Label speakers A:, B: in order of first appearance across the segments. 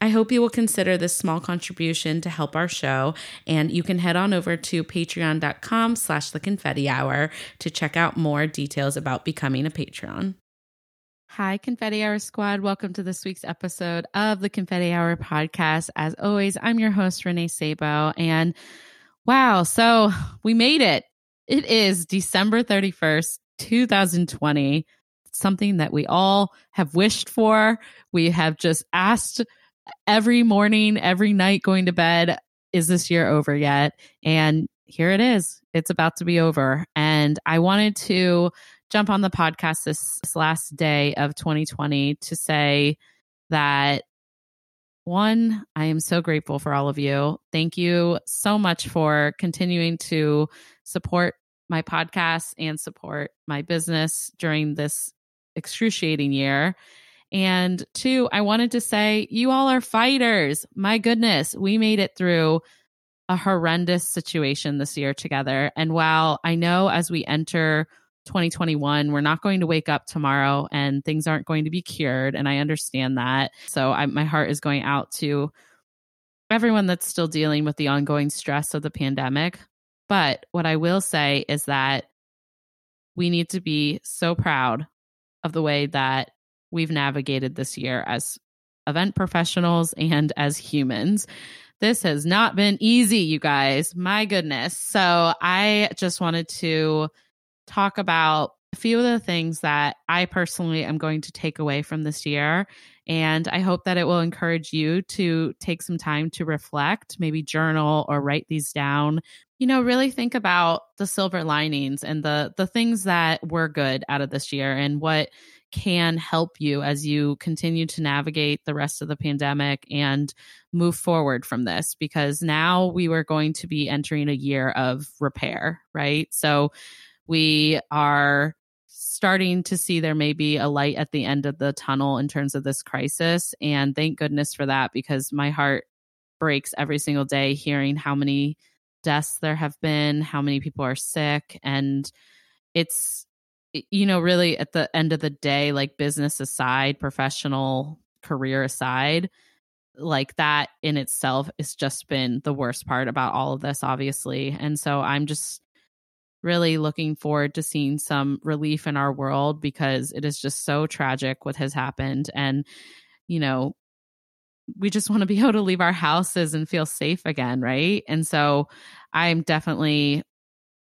A: I hope you will consider this small contribution to help our show, and you can head on over to patreon.com slash the confetti hour to check out more details about becoming a Patreon. Hi, Confetti Hour Squad. Welcome to this week's episode of the Confetti Hour podcast. As always, I'm your host, Renee Sabo. And wow, so we made it. It is December 31st, 2020. Something that we all have wished for. We have just asked every morning, every night going to bed, is this year over yet? And here it is. It's about to be over. And I wanted to jump on the podcast this, this last day of 2020 to say that one, I am so grateful for all of you. Thank you so much for continuing to support my podcast and support my business during this excruciating year. And two, I wanted to say, you all are fighters. My goodness, we made it through a horrendous situation this year together. And while I know as we enter 2021, we're not going to wake up tomorrow and things aren't going to be cured. And I understand that. So I, my heart is going out to everyone that's still dealing with the ongoing stress of the pandemic. But what I will say is that we need to be so proud of the way that we've navigated this year as event professionals and as humans. This has not been easy, you guys. My goodness. So I just wanted to talk about a few of the things that I personally am going to take away from this year. And I hope that it will encourage you to take some time to reflect, maybe journal or write these down. You know, really think about the silver linings and the the things that were good out of this year and what can help you as you continue to navigate the rest of the pandemic and move forward from this because now we were going to be entering a year of repair, right? So we are starting to see there may be a light at the end of the tunnel in terms of this crisis. And thank goodness for that because my heart breaks every single day hearing how many deaths there have been, how many people are sick. And it's you know, really at the end of the day, like business aside, professional career aside, like that in itself has just been the worst part about all of this, obviously. And so I'm just really looking forward to seeing some relief in our world because it is just so tragic what has happened. And, you know, we just want to be able to leave our houses and feel safe again, right? And so I'm definitely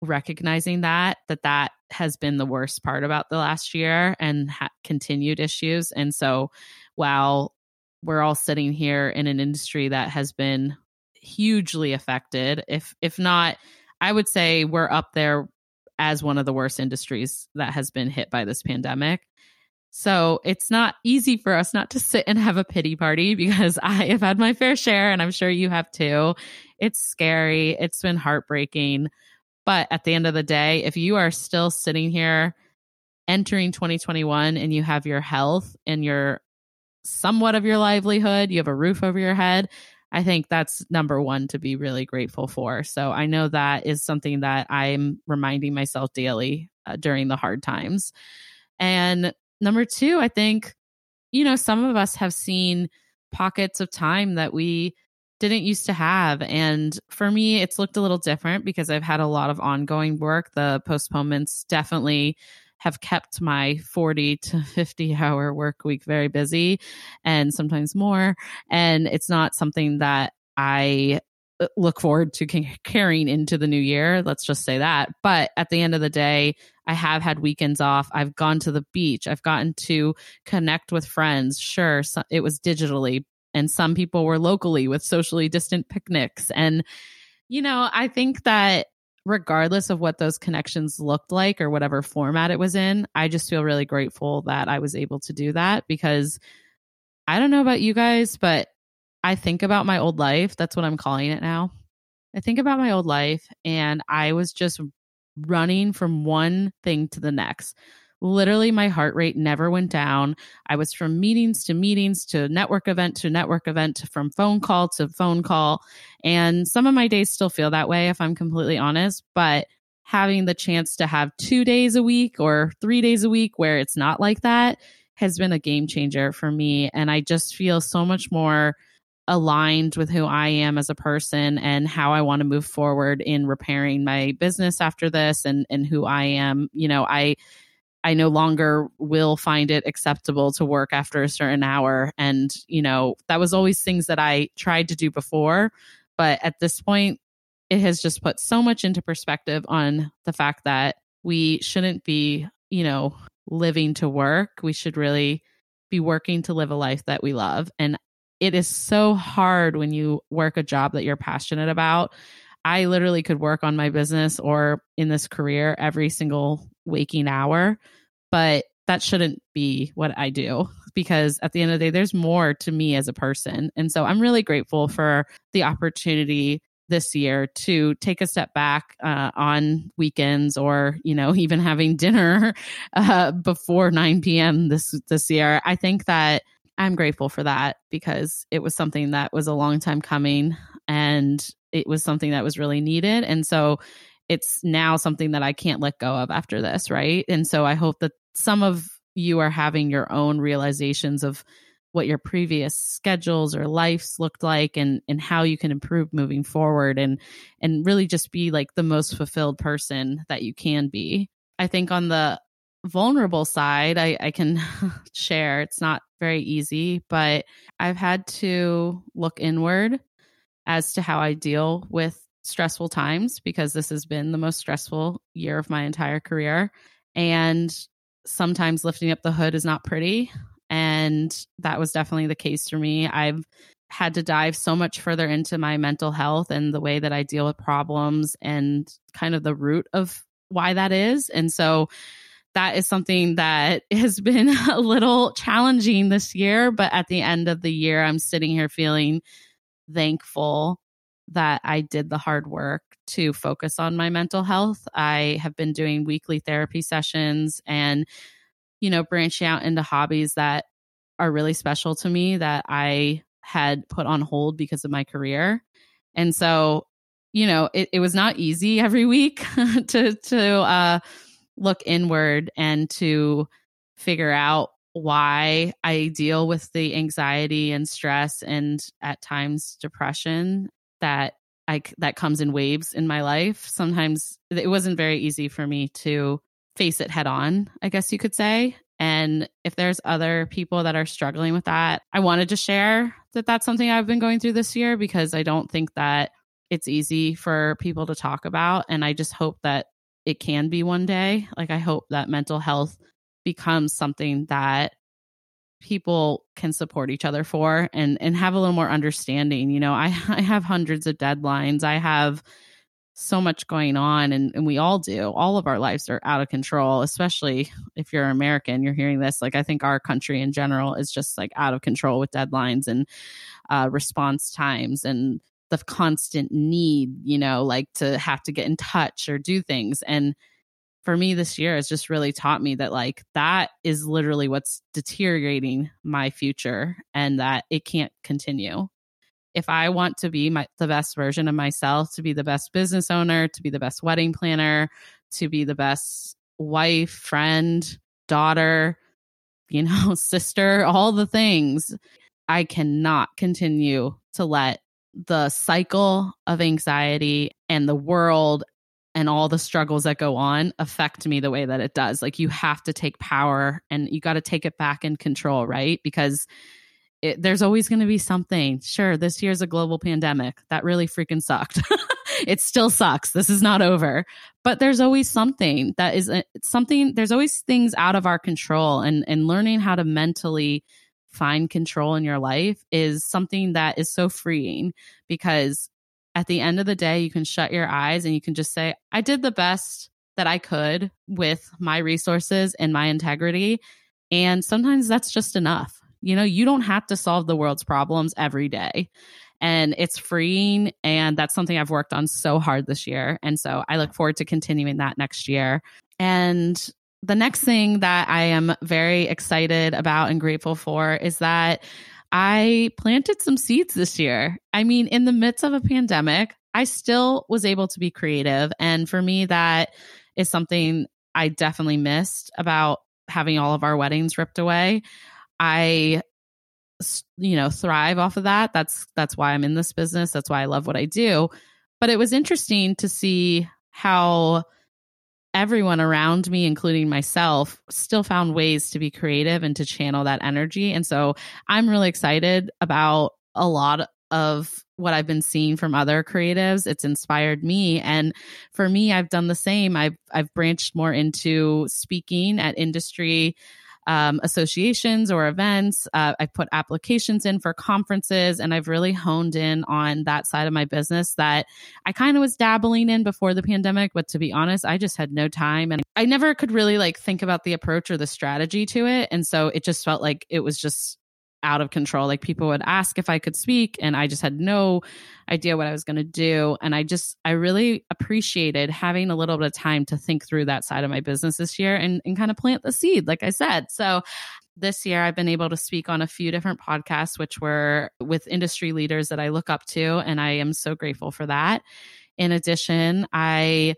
A: recognizing that that that has been the worst part about the last year and ha- continued issues and so while we're all sitting here in an industry that has been hugely affected if if not i would say we're up there as one of the worst industries that has been hit by this pandemic so it's not easy for us not to sit and have a pity party because I have had my fair share and I'm sure you have too. It's scary. It's been heartbreaking. But at the end of the day, if you are still sitting here entering 2021 and you have your health and your somewhat of your livelihood, you have a roof over your head, I think that's number one to be really grateful for. So I know that is something that I'm reminding myself daily uh, during the hard times. And number two, I think, you know, some of us have seen pockets of time that we didn't used to have. And for me, it's looked a little different because I've had a lot of ongoing work. The postponements definitely have kept my 40 to 50 hour work week very busy and sometimes more. And it's not something that I uh, look forward to carrying into the new year. Let's just say that. But at the end of the day, I have had weekends off. I've gone to the beach. I've gotten to connect with friends. Sure, it was digitally, and some people were locally with socially distant picnics. And, you know, I think that regardless of what those connections looked like or whatever format it was in, I just feel really grateful that I was able to do that because I don't know about you guys, but I think about my old life. That's what I'm calling it now. I think about my old life and I was just running from one thing to the next. Literally, my heart rate never went down. I was from meetings to meetings to network event to network event, from phone call to phone call. And some of my days still feel that way, if I'm completely honest. But having the chance to have two days a week or three days a week where it's not like that has been a game changer for me. And I just feel so much more aligned with who I am as a person and how I want to move forward in repairing my business after this and and who I am. You know, I I no longer will find it acceptable to work after a certain hour and, you know, that was always things that I tried to do before, but at this point it has just put so much into perspective on the fact that we shouldn't be, you know, living to work. We should really be working to live a life that we love. And it is so hard when you work a job that you're passionate about. I literally could work on my business or in this career every single waking hour, but that shouldn't be what I do because at the end of the day, there's more to me as a person. And so I'm really grateful for the opportunity this year to take a step back uh, on weekends or you know even having dinner uh, before 9 p.m this this year i think that I'm grateful for that because it was something that was a long time coming and it was something that was really needed. And so it's now something that I can't let go of after this, right? And so I hope that some of you are having your own realizations of what your previous schedules or lives looked like and and how you can improve moving forward and and really just be like the most fulfilled person that you can be. I think on the vulnerable side, I, I can share. It's not very easy, but I've had to look inward as to how I deal with stressful times because this has been the most stressful year of my entire career. And sometimes lifting up the hood is not pretty. And that was definitely the case for me. I've had to dive so much further into my mental health and the way that I deal with problems and kind of the root of why that is. And so that is something that has been a little challenging this year. But at the end of the year, I'm sitting here feeling thankful that I did the hard work to focus on my mental health. I have been doing weekly therapy sessions and, you know, branching out into hobbies that are really special to me that I had put on hold because of my career. And so, you know, it, it was not easy every week to, to, uh, look inward and to figure out why I deal with the anxiety and stress and at times depression that I that comes in waves in my life. Sometimes it wasn't very easy for me to face it head on, I guess you could say. And if there's other people that are struggling with that, I wanted to share that that's something I've been going through this year because I don't think that it's easy for people to talk about and I just hope that it can be one day. Like I hope that mental health becomes something that people can support each other for and and have a little more understanding. You know, I I have hundreds of deadlines. I have so much going on and, and we all do. All of our lives are out of control, especially if you're American, you're hearing this. Like I think our country in general is just like out of control with deadlines and uh, response times and the constant need, you know, like to have to get in touch or do things. And for me this year has just really taught me that like that is literally what's deteriorating my future and that it can't continue. If I want to be my the best version of myself, to be the best business owner, to be the best wedding planner, to be the best wife, friend, daughter, you know, sister, all the things, I cannot continue to let the cycle of anxiety and the world and all the struggles that go on affect me the way that it does. Like you have to take power and you got to take it back in control, right? Because it, there's always going to be something. Sure, this year's a global pandemic. That really freaking sucked. it still sucks. This is not over. But there's always something that is a, something, there's always things out of our control. And, and learning how to mentally find control in your life is something that is so freeing because at the end of the day, you can shut your eyes and you can just say, I did the best that I could with my resources and my integrity. And sometimes that's just enough. You know, you don't have to solve the world's problems every day and it's freeing. And that's something I've worked on so hard this year. And so I look forward to continuing that next year. And the next thing that I am very excited about and grateful for is that I planted some seeds this year. I mean, in the midst of a pandemic, I still was able to be creative. And for me, that is something I definitely missed about having all of our weddings ripped away. I you know thrive off of that that's that's why i'm in this business that's why i love what i do but it was interesting to see how everyone around me including myself still found ways to be creative and to channel that energy and so i'm really excited about a lot of what I've been seeing from other creatives. It's inspired me. And for me, I've done the same. I've I've branched more into speaking at industry um, associations or events. Uh, I've put applications in for conferences and I've really honed in on that side of my business that I kind of was dabbling in before the pandemic. But to be honest, I just had no time and I never could really like think about the approach or the strategy to it. And so it just felt like it was just out of control. Like people would ask if I could speak, and I just had no idea what I was going to do. And I just, I really appreciated having a little bit of time to think through that side of my business this year and, and kind of plant the seed, like I said. So this year I've been able to speak on a few different podcasts, which were with industry leaders that I look up to. And I am so grateful for that. In addition, I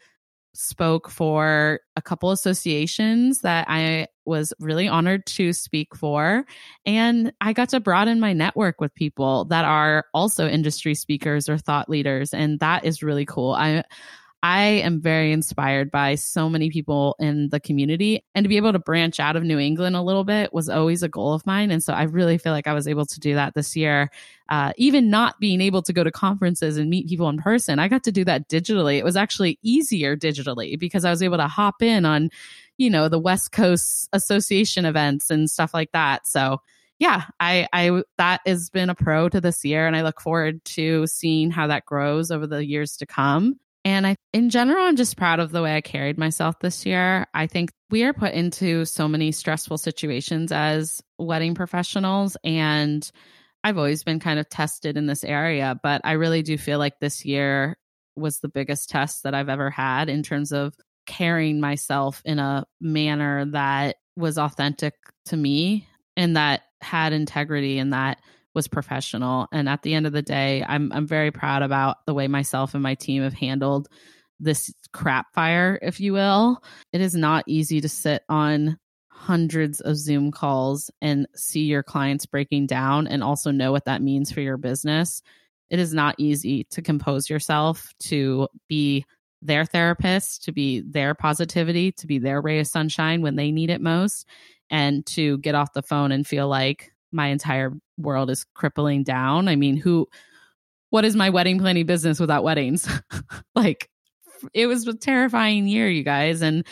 A: spoke for a couple associations that I was really honored to speak for. And I got to broaden my network with people that are also industry speakers or thought leaders. And that is really cool. I, I am very inspired by so many people in the community and to be able to branch out of New England a little bit was always a goal of mine. And so I really feel like I was able to do that this year. Uh, even not being able to go to conferences and meet people in person, I got to do that digitally. It was actually easier digitally because I was able to hop in on, you know, the West Coast Association events and stuff like that. So yeah, I, I, that has been a pro to this year and I look forward to seeing how that grows over the years to come. And I, in general, I'm just proud of the way I carried myself this year. I think we are put into so many stressful situations as wedding professionals. And I've always been kind of tested in this area, but I really do feel like this year was the biggest test that I've ever had in terms of carrying myself in a manner that was authentic to me and that had integrity and that was professional. And at the end of the day, I'm I'm very proud about the way myself and my team have handled this crap fire, if you will. It is not easy to sit on hundreds of Zoom calls and see your clients breaking down and also know what that means for your business. It is not easy to compose yourself, to be their therapist, to be their positivity, to be their ray of sunshine when they need it most, and to get off the phone and feel like my entire world is crippling down. I mean, who, what is my wedding planning business without weddings? like, it was a terrifying year, you guys. And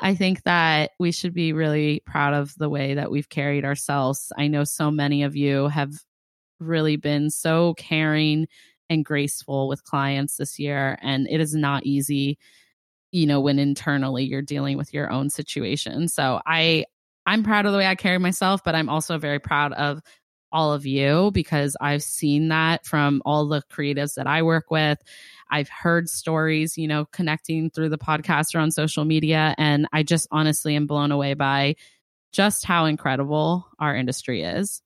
A: I think that we should be really proud of the way that we've carried ourselves. I know so many of you have really been so caring and graceful with clients this year. And it is not easy, you know, when internally you're dealing with your own situation. So I, I'm proud of the way I carry myself, but I'm also very proud of all of you because I've seen that from all the creatives that I work with. I've heard stories, you know, connecting through the podcast or on social media. And I just honestly am blown away by just how incredible our industry is.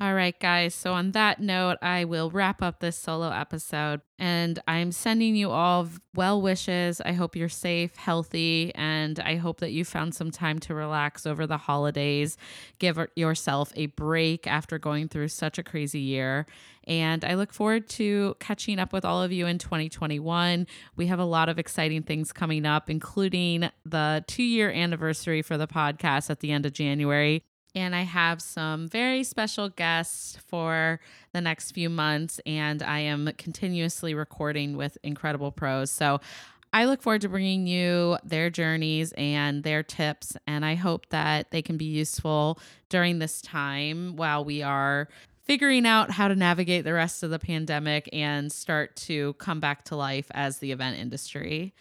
A: All right, guys. So, on that note, I will wrap up this solo episode and I'm sending you all well wishes. I hope you're safe, healthy, and I hope that you found some time to relax over the holidays. Give er, yourself a break after going through such a crazy year. And I look forward to catching up with all of you in 2021. We have a lot of exciting things coming up, including the two year anniversary for the podcast at the end of January. And I have some very special guests for the next few months, and I am continuously recording with incredible pros. So I look forward to bringing you their journeys and their tips, and I hope that they can be useful during this time while we are figuring out how to navigate the rest of the pandemic and start to come back to life as the event industry.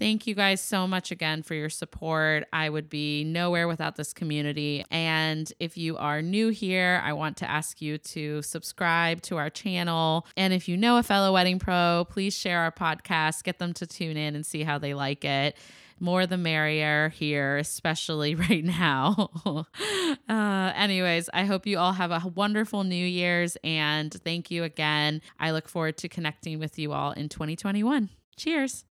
A: Thank you guys so much again for your support. I would be nowhere without this community. And if you are new here, I want to ask you to subscribe to our channel. And if you know a fellow wedding pro, please share our podcast, get them to tune in and see how they like it more the merrier here, especially right now. uh, anyways, I hope you all have a wonderful New Year's and thank you again. I look forward to connecting with you all in 2021. Cheers.